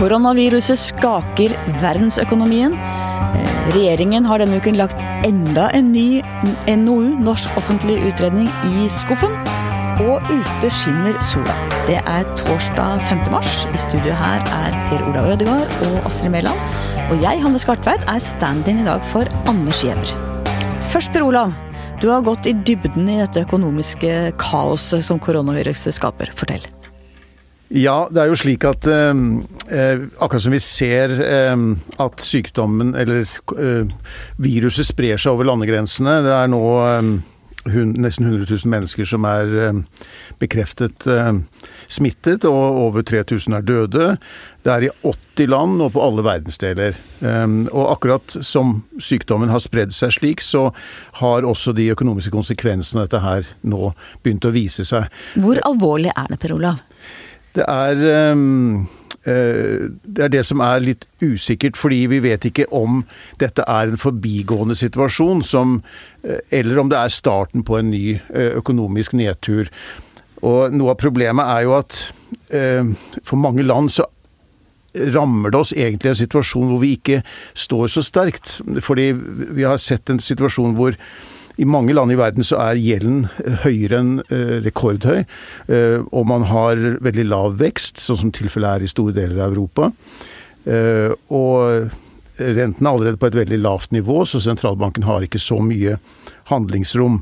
Koronaviruset skaker verdensøkonomien. Eh, Regjeringen har denne uken lagt enda en ny NOU, Norsk offentlig utredning, i skuffen. Og ute skinner sola. Det er torsdag 5. mars. I studio her er Per Olav Ødegaard og Astrid Mæland. Og jeg, Hanne Skartveit, er stand-in i dag for Anders Giæver. Først, Per Olav. Du har gått i dybden i dette økonomiske kaoset som koronaviruset skaper. Fortell. Ja, det er jo slik at eh, eh, akkurat som vi ser eh, at sykdommen, eller eh, viruset, sprer seg over landegrensene Det er nå eh, hun, nesten 100 000 mennesker som er eh, bekreftet smittet, og over 3000 er døde. Det er i 80 land og på alle verdensdeler. Og akkurat som sykdommen har spredd seg slik, så har også de økonomiske konsekvensene av dette her nå begynt å vise seg. Hvor alvorlig er det, Per Olav? Det er um, det er det som er litt usikkert, fordi vi vet ikke om dette er en forbigående situasjon, som, eh, eller om det er starten på en ny økonomisk nedtur. Og noe av problemet er jo at for mange land så rammer det oss egentlig en situasjon hvor vi ikke står så sterkt. Fordi vi har sett en situasjon hvor i mange land i verden så er gjelden eh, høyere enn eh, rekordhøy, eh, og man har veldig lav vekst, sånn som tilfellet er i store deler av Europa. Og renten er allerede på et veldig lavt nivå, så sentralbanken har ikke så mye handlingsrom.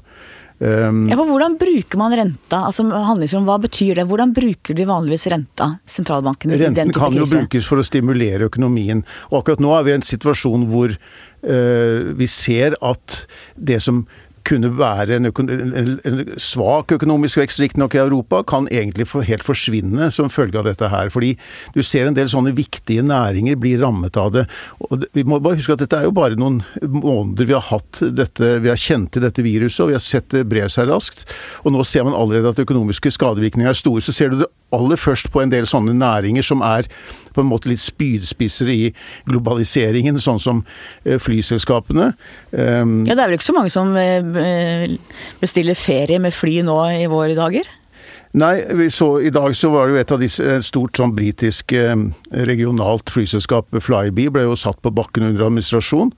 Ja, for Hvordan bruker man renta? Altså handlingsrom, Hva betyr det? Hvordan bruker de vanligvis renta, sentralbanken? Renten kan jo brukes for å stimulere økonomien. Og akkurat nå er vi i en situasjon hvor vi ser at det som kunne være en, en, en svak økonomisk vekst, riktignok i Europa, kan egentlig for, helt forsvinne som følge av dette her. Fordi du ser en del sånne viktige næringer bli rammet av det. Og vi må bare huske at dette er jo bare noen måneder vi har hatt dette, vi har kjent til dette viruset, og vi har sett det bre seg raskt. Og nå ser man allerede at økonomiske skadevirkninger er store. Så ser du det aller først på en del sånne næringer som er på en måte litt spydspisser i globaliseringen, sånn som eh, flyselskapene. Um, ja, det er vel ikke så mange som eh, bestiller ferie med fly nå i våre dager? Nei, så, i dag så var det jo et av disse stort sånn britisk eh, regionalt flyselskap, Flyby, ble jo satt på bakken under administrasjon.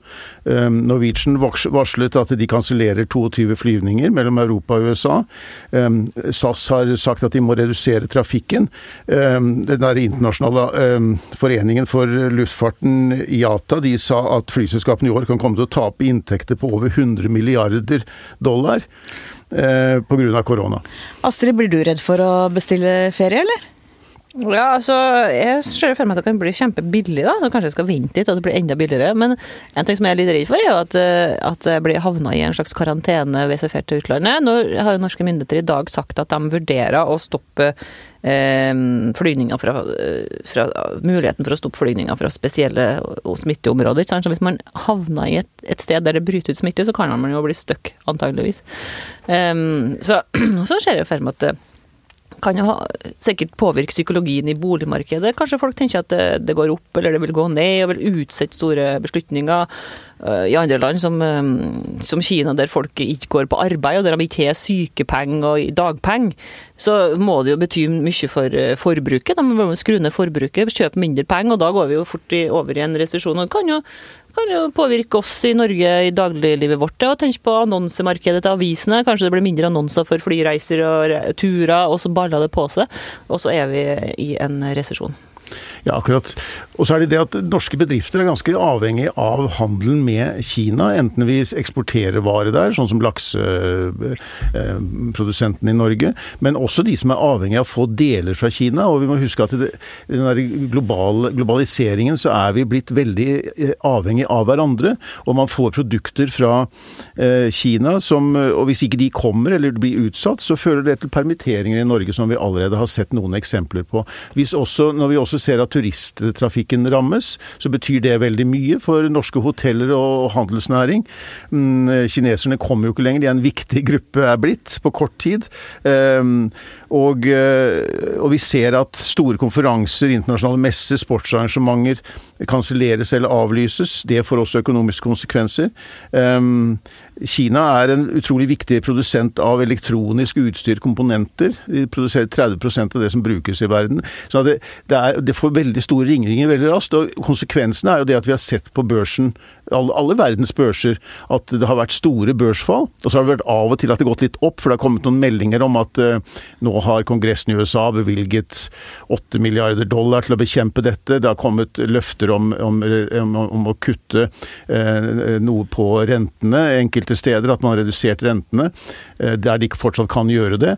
Eh, Norwegian varslet at de kansellerer 22 flyvninger mellom Europa og USA. Eh, SAS har sagt at de må redusere trafikken. Eh, den der internasjonale foreningen for luftfarten, IATA, de sa at flyselskapene i år kan komme til å tape inntekter på over 100 milliarder dollar eh, pga. korona. Astrid, blir du redd for å bestille ferie, eller? Ja, altså, Jeg ser for meg at det kan bli kjempebillig, da, så kanskje jeg skal vente litt at det blir enda billigere. Men en ting som jeg er litt redd for, er jo at, eh, at jeg blir havna i en slags karantene hvis jeg drar til utlandet. Nå har jo norske myndigheter i dag sagt at de vurderer å stoppe flygninger fra, fra, Muligheten for å stoppe flygninger fra spesielle smitteområder. Så hvis man havner i et, et, sted der det bryter ut smitte, så kan man jo bli stuck, antageligvis. Um, så, så ser jeg jo for meg at kan jo ha, sikkert påvirke psykologien i boligmarkedet. Kanskje folk tenker at det, det, går opp eller det vil gå ned, og vil utsette store beslutninger. Uh, I andre land som, um, som, Kina, der folk ikke går på arbeid, og der de ikke har sykepenger og dagpenger, så må det jo bety mye for uh, forbruket. De må skru ned forbruket, kjøpe mindre penger, og da går vi jo fort over i en resesjon. Og det kan jo kan jo påvirke oss i Norge i dagliglivet vårt. Og tenk på annonsemarkedet til avisene. Kanskje det blir mindre annonser for flyreiser og turer, og så baller det på seg. Og så er vi i en resesjon. Ja, akkurat. Og så er det det at norske bedrifter er ganske avhengig av handelen med Kina. Enten vi eksporterer varer der, sånn som lakseprodusentene i Norge, men også de som er avhengig av å få deler fra Kina. Og vi må huske at i den global, globaliseringen så er vi blitt veldig eh, avhengig av hverandre. Og man får produkter fra eh, Kina som Og hvis ikke de kommer eller blir utsatt, så fører det til permitteringer i Norge, som vi allerede har sett noen eksempler på. Hvis også, når vi også ser at turisttrafikken rammes, så betyr det veldig mye for norske hoteller og handelsnæring. Mm, kineserne kommer jo ikke lenger, de er en viktig gruppe er blitt på kort tid. Ehm, og, eh, og vi ser at store konferanser, internasjonale messer, sportsarrangementer kanselleres eller avlyses. Det får også økonomiske konsekvenser. Kina er en utrolig viktig produsent av elektronisk utstyr, komponenter. De produserer 30% av det som brukes i verden. Så det, det, er, det får veldig store ringringer veldig raskt. Og konsekvensen er jo det at vi har sett på børsen alle, alle, verdens børser at det har vært store børsfall. Og så har det vært av og til at det har gått litt opp, for det har kommet noen meldinger om at eh, nå har Kongressen i USA bevilget 8 milliarder dollar til å bekjempe dette. Det har kommet løfter om, om, om, om å kutte eh, noe på rentene enkelte steder, at man har redusert rentene uh, der de fortsatt kan gjøre det.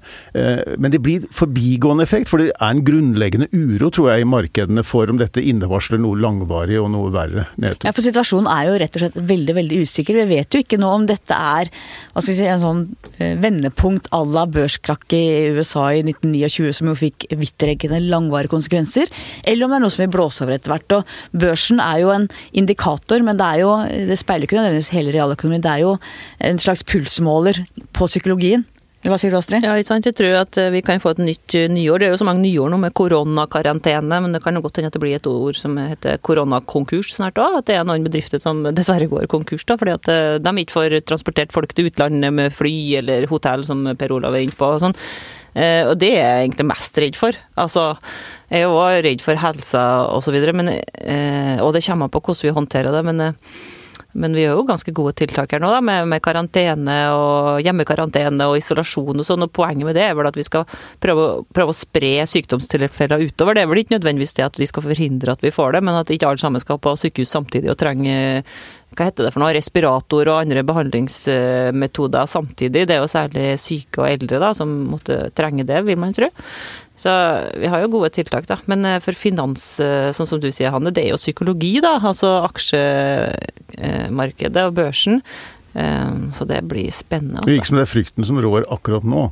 men det blir forbigående effekt, for det er en grunnleggende uro, tror jeg, i markedene for om dette innevarsler noe langvarig og noe verre nedtur. Ja, for situasjonen er jo rett og slett veldig veldig usikker. Vi vet jo ikke nå om dette er hva skal si, en sånn eh, vendepunkt à la børskrakket i USA i 1929, som jo fikk vidtrekkende langvarige konsekvenser, eller om det er noe som vil blåse over etter hvert. Og børsen er jo en indikator, men det, er jo, det speiler ikke nødvendigvis hele realøkonomien. Det er jo en slags pulsmåler på psykologien. Hva sier du, Astrid? Ja, ikke sant? Jeg tror at eh, vi kan få et nytt eh, nyår. Det er jo så mange nyår nå med koronakarantene, men det kan jo godt hende at det blir et ord som heter koronakonkurs snart òg. At det er noen bedrifter som dessverre går konkurs, da, fordi at eh, de ikke får transportert folk til utlandet med fly eller hotell, som Per Olav er inne på. og sånn. og det er jeg egentlig mest redd for. Altså, jeg er òg redd for helsa osv., og det kommer an på hvordan vi håndterer det. men men vi gjør jo ganske gode tiltak her nå, da, med, med karantene og hjemmekarantene og isolasjon og sånn. Og poenget med det er vel at vi skal prøve, prøve å spre sykdomstilfeller utover. Det er vel ikke nødvendigvis det at vi skal forhindre at vi får det, men at ikke alle sammen skal på sykehus samtidig og trenge hva heter det for noe, respirator og andre behandlingsmetoder samtidig. Det er jo særlig syke og eldre da, som måtte trenge det, vil man tro. Så vi har jo gode tiltak, da. Men eh, for finans, eh, sånn som du sier, Hanne, det er jo psykologi, da. Altså aksjemarkedet og børsen. Eh, så det blir spennende. Altså. Det virker som det er frykten som rår akkurat nå.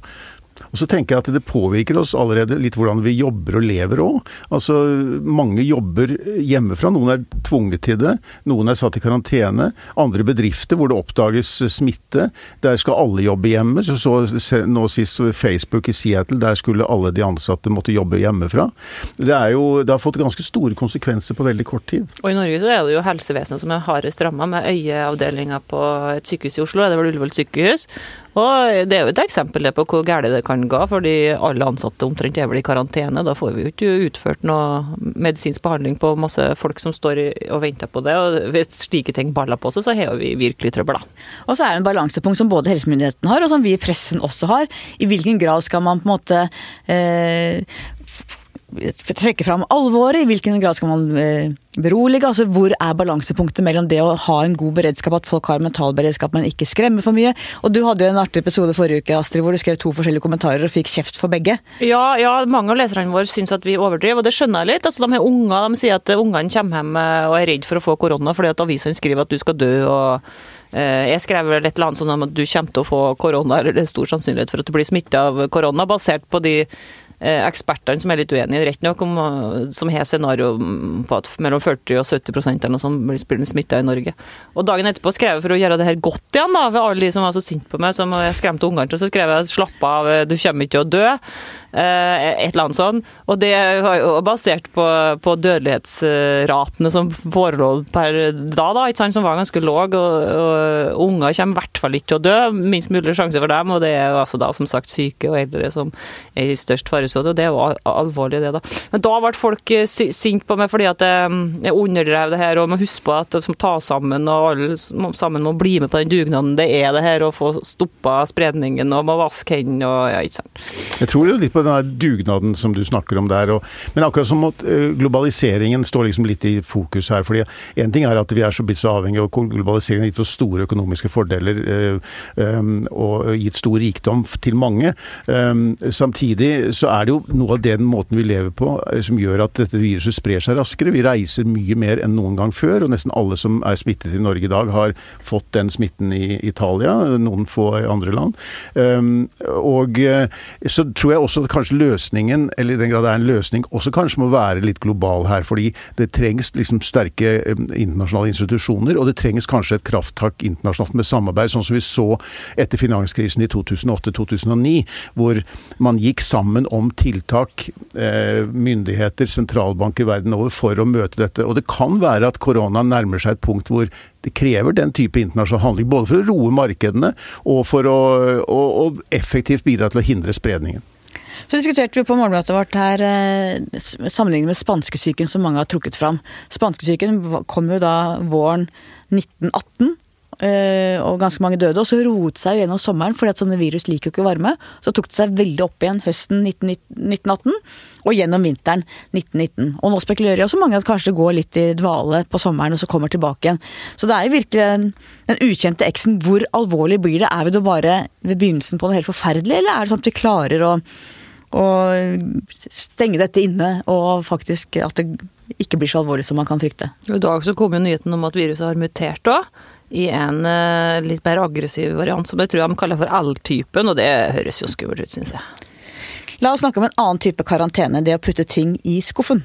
Og så tenker jeg at det påvirker oss allerede litt hvordan vi jobber og lever òg. Altså, mange jobber hjemmefra. Noen er tvunget til det. Noen er satt i karantene. Andre bedrifter hvor det oppdages smitte. Der skal alle jobbe hjemme. Så, så nå sist Facebook i Seattle, der skulle alle de ansatte måtte jobbe hjemmefra. Det, jo, det har fått ganske store konsekvenser på veldig kort tid. Og i Norge så er det jo helsevesenet som er hardest ramma, med øyeavdelinga på et sykehus i Oslo. Det var Ullevål sykehus. Og det er jo et eksempel på hvor galt det kan gå, fordi alle ansatte omtrent er vel i karantene. Da får vi jo ikke utført noe medisinsk behandling på masse folk som står og venter på det. Og hvis slike ting baller på seg, så har vi virkelig trøbbel. Og så er det en balansepunkt som både helsemyndighetene har, og som vi i pressen også har. I hvilken grad skal man på en måte eh, trekke fram alvoret? I hvilken grad skal man eh, berolige? Altså hvor er balansepunktet mellom det å ha en god beredskap, at folk har mental beredskap, men ikke skremmer for mye? Og du hadde jo en artig episode forrige uke, Astrid, hvor du skrev to forskjellige kommentarer og fikk kjeft for begge. Ja, ja mange av leserne våre syns at vi overdriver, og det skjønner jeg litt. Altså, de, unger, de sier at ungene kommer hjem eh, og er redd for å få korona fordi at avisene skriver at du skal dø. og eh, jeg skrev vel et eller annet sånn om at du kommer til å få korona, eller det er stor sannsynlighet for at du blir smitta av korona, basert på de Eh, ekspertene som er litt uenige, rett nok, om, eh, som har scenario på at mellom 40 og 70% eller noe sånt blir smitta i Norge. Og dagen etterpå skrev jeg for å gjøre det her godt igjen, da, ved alle de som var så sinte på meg, som jeg skremte ungene til, så skrev jeg 'slapp av, du kommer ikke til å dø'. Eh, et eller annet sånn. Og det var jo basert på, på dødelighetsratene som forelå per da, da, ikke sant, som var ganske låg. Og, og unger kommer i hvert fall ikke til å dø. Minst mulig sjanse for dem, og det er jo altså da som sagt syke og eldre som er i størst faresone. Og det er jo alvorlig, det, da. Men da ble folk eh, sinte på meg fordi at jeg, jeg underdrev det her, og må huske på at som ta sammen, og alle sammen må bli med på den dugnaden det er det her å få stoppa spredningen, og må vaske hendene og ja, ikke sant. Jeg tror jo litt på den dugnaden som du snakker om der. Og, men akkurat som at uh, globaliseringen står liksom litt i fokus her. fordi Én ting er at vi er så blitt så avhengige, og globaliseringen har gitt oss store økonomiske fordeler uh, um, og gitt stor rikdom til mange. Samtidig så er det jo noe av den måten vi lever på som gjør at dette viruset sprer seg raskere. Vi reiser mye mer enn noen gang før, og nesten alle som er smittet i Norge i dag, har fått den smitten i Italia, noen få i andre land. Og så tror jeg også kanskje løsningen, eller i den grad det er en løsning, også kanskje må være litt global her. Fordi det trengs liksom sterke eh, internasjonale institusjoner, og det trengs kanskje et krafttak internasjonalt med samarbeid, sånn som vi så etter finanskrisen i 2008-2009, hvor man gikk sammen om tiltak, eh, myndigheter, sentralbanker verden over, for å møte dette. Og det kan være at korona nærmer seg et punkt hvor det krever den type internasjonal handling. Både for å roe markedene og for å, å, å effektivt bidra til å hindre spredningen. Så diskuterte vi på morgenmøtet vårt her eh, sammenlignet med spanskesyken som mange har trukket fram. Spanskesyken kom jo da våren 1918. Eh, og ganske mange døde. Og så roet seg gjennom sommeren, fordi at sånne virus liker jo ikke varme. Så tok det seg veldig opp igjen høsten 1918 og gjennom vinteren 1919. Og nå spekulerer jo også mange at kanskje det går litt i dvale på sommeren og så kommer tilbake igjen. Så det er jo virkelig den, den ukjente eksen. Hvor alvorlig blir det? Er vi da bare ved begynnelsen på noe helt forferdelig, eller er det sånn at vi klarer å og stenge dette inne, og faktisk at det ikke blir så alvorlig som man kan frykte. I dag så kom jo nyheten om at viruset har mutert òg, i en uh, litt mer aggressiv variant som jeg tror de kaller for L-typen, og det høres jo skummelt ut, syns jeg. La oss snakke om en annen type karantene, det å putte ting i skuffen.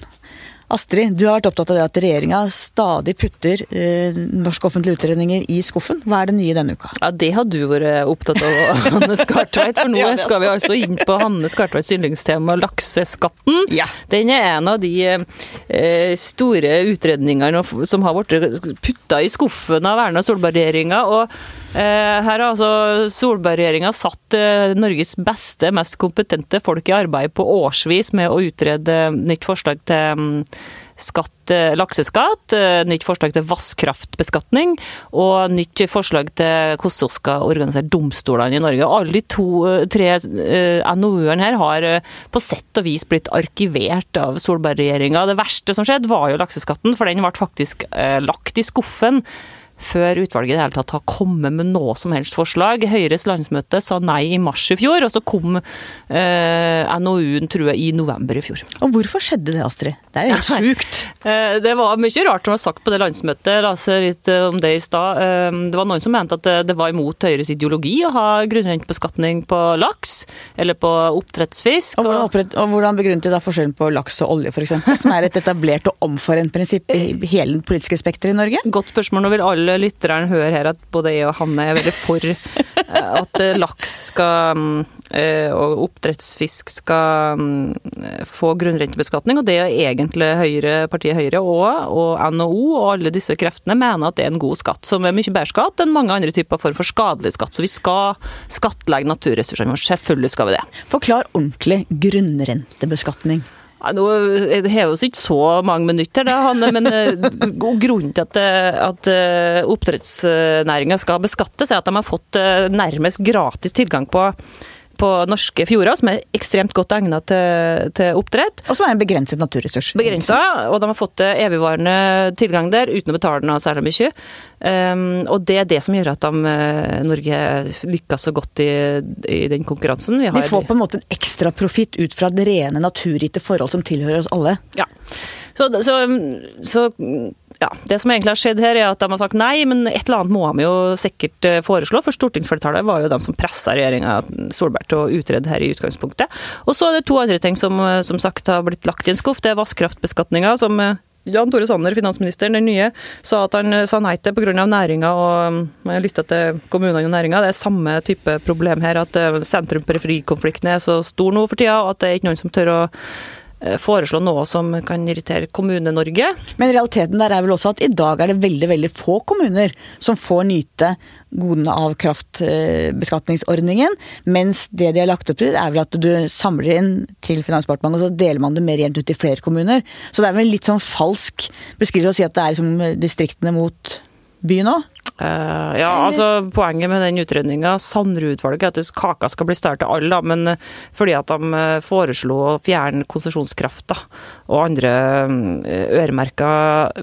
Astrid, du har vært opptatt av det at regjeringa stadig putter eh, norske offentlige utredninger i skuffen. Hva er det nye denne uka? Ja, Det har du vært opptatt av, Hanne Skartveit. For nå ja, skal vi altså inn på Hanne Skartveits yndlingstema, lakseskatten. Ja. Den er en av de eh, store utredningene som har blitt putta i skuffen av Erna Solberg-regjeringa. og her har altså Solberg-regjeringa satt eh, Norges beste, mest kompetente folk i arbeid på årsvis med å utrede nytt forslag til mm, skatt, eh, lakseskatt, nytt forslag til vannkraftbeskatning og nytt forslag til hvordan vi skal organisere domstolene i Norge. Alle de to-tre NOU-ene her har på sett og vis blitt arkivert av Solberg-regjeringa. Det verste som skjedde, var jo lakseskatten, for den ble faktisk lagt i skuffen før utvalget i det hele tatt har kommet med noe som helst forslag. Høyres landsmøte sa nei i mars i fjor, og så kom eh, NOU-en, tror jeg, i november i fjor. Og hvorfor skjedde det, Astrid? Det er jo helt sjukt. Eh, det var mye rart som var sagt på det landsmøtet, la oss litt eh, om det i stad. Eh, det var noen som mente at det var imot Høyres ideologi å ha grunnrentebeskatning på laks, eller på oppdrettsfisk. Og hvordan, og hvordan begrunnet de da forskjellen på laks og olje, f.eks., som er et etablert og omforent prinsipp i hele det politiske spekteret i Norge? Godt spørsmål. Nå vil alle alle lytterne hører her at både jeg og Hanne er veldig for eh, at eh, laks skal, eh, og oppdrettsfisk skal få grunnrentebeskatning. Og det er egentlig Høyre, partiet Høyre og, og NHO og alle disse kreftene mener at det er en god skatt, som er mye bedre skatt enn mange andre typer form for skadelig skatt. Så vi skal skattlegge naturressursene våre. Selvfølgelig skal vi det. Forklar ordentlig grunnrentebeskatning. Ja, nå har jo ikke så mange minutter, da, Hanne, men eh, grunnen til at, eh, at eh, oppdrettsnæringa skal beskattes, er at de har fått nærmest gratis tilgang på på norske fjorder, som er ekstremt godt egnet til, til oppdrett. Og som er en begrenset naturressurs. Begrensa, og de har fått evigvarende tilgang der uten å betale noe særlig mye. Um, og det er det som gjør at de, uh, Norge lykkes så godt i, i den konkurransen. Vi, har... Vi får på en måte en ekstra profitt ut fra det rene naturgitte forhold som tilhører oss alle. Ja. Så, så, så ja, det som egentlig har skjedd her, er at de har sagt nei, men et eller annet må de jo sikkert eh, foreslå. For stortingsflertallet var jo de som pressa regjeringa Solberg til å utrede her i utgangspunktet. Og så er det to andre ting som eh, som sagt har blitt lagt i en skuff. Det er vannkraftbeskatninga, som eh, Jan Tore Sanner, finansministeren, den nye, sa at han sa nei til pga. næringa og jeg lytta til kommunene og næringa. Det er samme type problem her, at sentrum-periferi-konflikten er så stor nå for tida, og at det er ikke noen som tør å foreslå noe som kan irritere Kommune-Norge. Men realiteten der er vel også at i dag er det veldig veldig få kommuner som får nyte godene av kraftbeskatningsordningen, mens det de har lagt opp til er vel at du samler inn til Finansdepartementet, og så deler man det mer jevnt ut i flere kommuner. Så det er vel litt sånn falsk beskrivelse å si at det er liksom distriktene mot byen òg? Uh, ja, altså Poenget med den utredninga, Sandrud-utvalget, er at kaka skal bli større til alle, men eh, fordi at de eh, foreslo å fjerne konsesjonskrafta og andre øremerka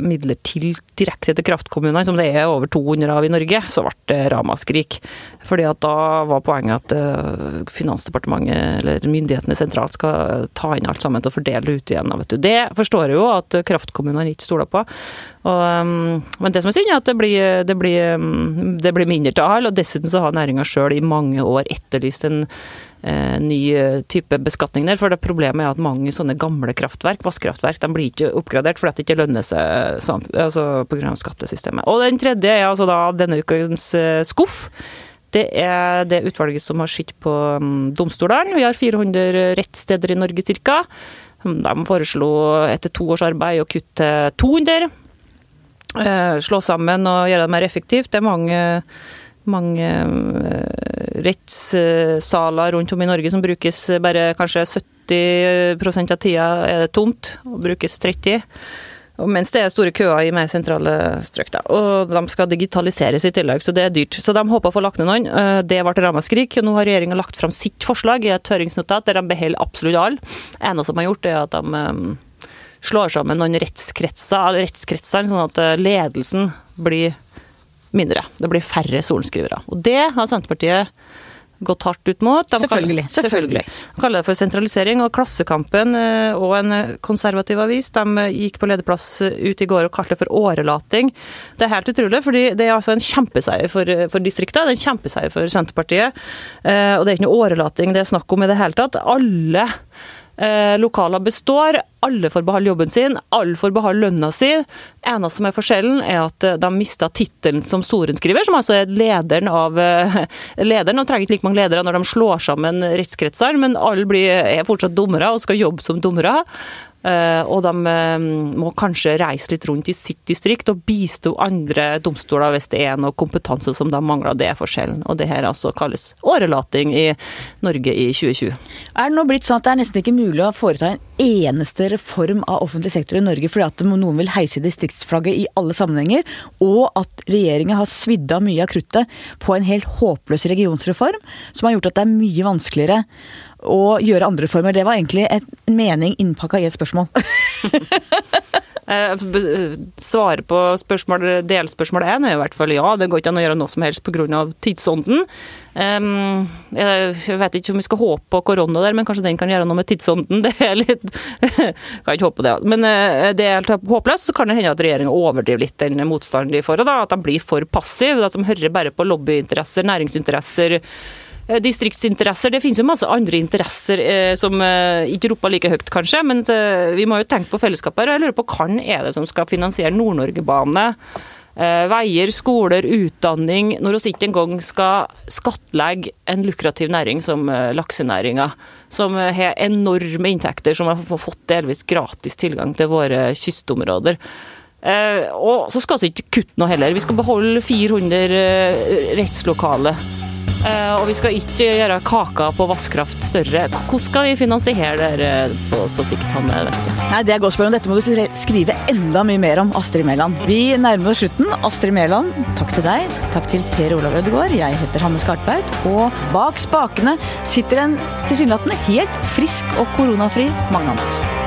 midler til direkte til kraftkommunene, som det er over 200 av i Norge, så ble det ramaskrik. Fordi at da var poenget at Finansdepartementet eller myndighetene sentralt skal ta inn alt sammen å fordele det ut igjen. Vet du. Det forstår jeg jo at kraftkommunene ikke stoler på. Og, men det som er synd, er at det blir, det blir det blir mindre til alle. Og dessuten så har næringa sjøl i mange år etterlyst en eh, ny eh, type beskatning der. For det problemet er at mange sånne gamle kraftverk, vannkraftverk, de blir ikke oppgradert fordi det ikke lønner seg altså pga. skattesystemet. Og den tredje er altså da denne ukens eh, skuff. Det er det utvalget som har sett på um, domstolene. Vi har 400 rettssteder i Norge ca. De foreslo etter to års arbeid å kutte 200. Eh, slå sammen og gjøre det mer effektivt. Det er mange, mange eh, rettssaler rundt om i Norge som brukes bare kanskje 70% av tida er det tomt, og brukes 30 mens det er store køer i mer sentrale strøk. Da. Og de skal digitaliseres i tillegg, så det er dyrt. Så de håper å få lagt ned noen. Eh, det ble ramaskrik. Nå har regjeringa lagt fram sitt forslag i et høringsnotat der de beholder absolutt alle. Det eneste de har gjort, er at de slår sammen noen rettskretser, rettskretser, sånn at eh, ledelsen blir mindre. Det blir færre sorenskrivere. Og det har Senterpartiet gått hardt ut mot. De selvfølgelig. Kaller, selvfølgelig. De kaller det for sentralisering. Og Klassekampen eh, og en konservativ avis de eh, gikk på lederplass eh, ut i går og kalte det for årelating. Det er helt utrolig, fordi det er altså en kjempeseier for, for distriktet. Det er en kjempeseier for Senterpartiet. Og det er ikke noe årelating det er snakk om i det hele tatt. Alle Eh, lokaler består, alle får beholde jobben sin, alle får beholde lønna si. Eneste som er forskjellen, er at de de mista tittelen som sorenskriver, som altså er lederen av eh, lederen. De trenger ikke like mange ledere når de slår sammen rettskretsene, men alle blir, er fortsatt dommere og skal jobbe som dommere. Eh, og de eh, må kanskje reise litt rundt i sitt distrikt og bistå andre domstoler hvis det er noe kompetanse som de mangler. Det er forskjellen. Og det her altså kalles årelating i Norge i 2020. Er det nå blitt sånn at det er nesten ikke mulig å foreta en eneste reform av offentlig sektor i Norge fordi at noen vil heise distriktsflagget i alle sammenhenger, og at regjeringa har svidd av mye av kruttet på en helt håpløs regionsreform, som har gjort at det er mye vanskeligere å gjøre andre reformer. Det var egentlig en mening innpakka i et spørsmål. Eh, svare på spørsmål, delspørsmål én er i hvert fall ja. Det går ikke an å gjøre noe som helst pga. tidsånden. Jeg vet ikke om vi skal håpe på korona der, men kanskje den kan gjøre noe med tidsånden. Det er litt Kan ikke håpe på det. Men eh, det er helt håpløst. Så kan det hende at regjeringa overdriver litt den motstanden de får, da, at de blir for passive. At de hører bare på lobbyinteresser, næringsinteresser distriktsinteresser. Det finnes jo masse andre interesser eh, som eh, ikke roper like høyt, kanskje, men eh, vi må jo tenke på fellesskapet. Jeg lurer på hvem er det som skal finansiere Nord-Norge-bane? Eh, veier, skoler, utdanning, når vi ikke engang skal skattlegge en lukrativ næring som eh, laksenæringa, som har enorme inntekter, som har fått delvis gratis tilgang til våre kystområder. Og så skal vi ikke kutte noe heller. Vi skal beholde 400 rettslokaler. Eh, og vi skal ikke gjøre kaka på vannkraft større. Hvordan skal vi finansiere dere på, på sikt? Hanne, Nei, Det er godt spørsmål. Dette må du skrive enda mye mer om, Astrid Mæland. Vi nærmer oss slutten. Astrid Mæland, takk til deg. Takk til Per Olav Ødegaard. Jeg heter Hanne Skartveit. Og bak spakene sitter en tilsynelatende helt frisk og koronafri Magne Antonsen.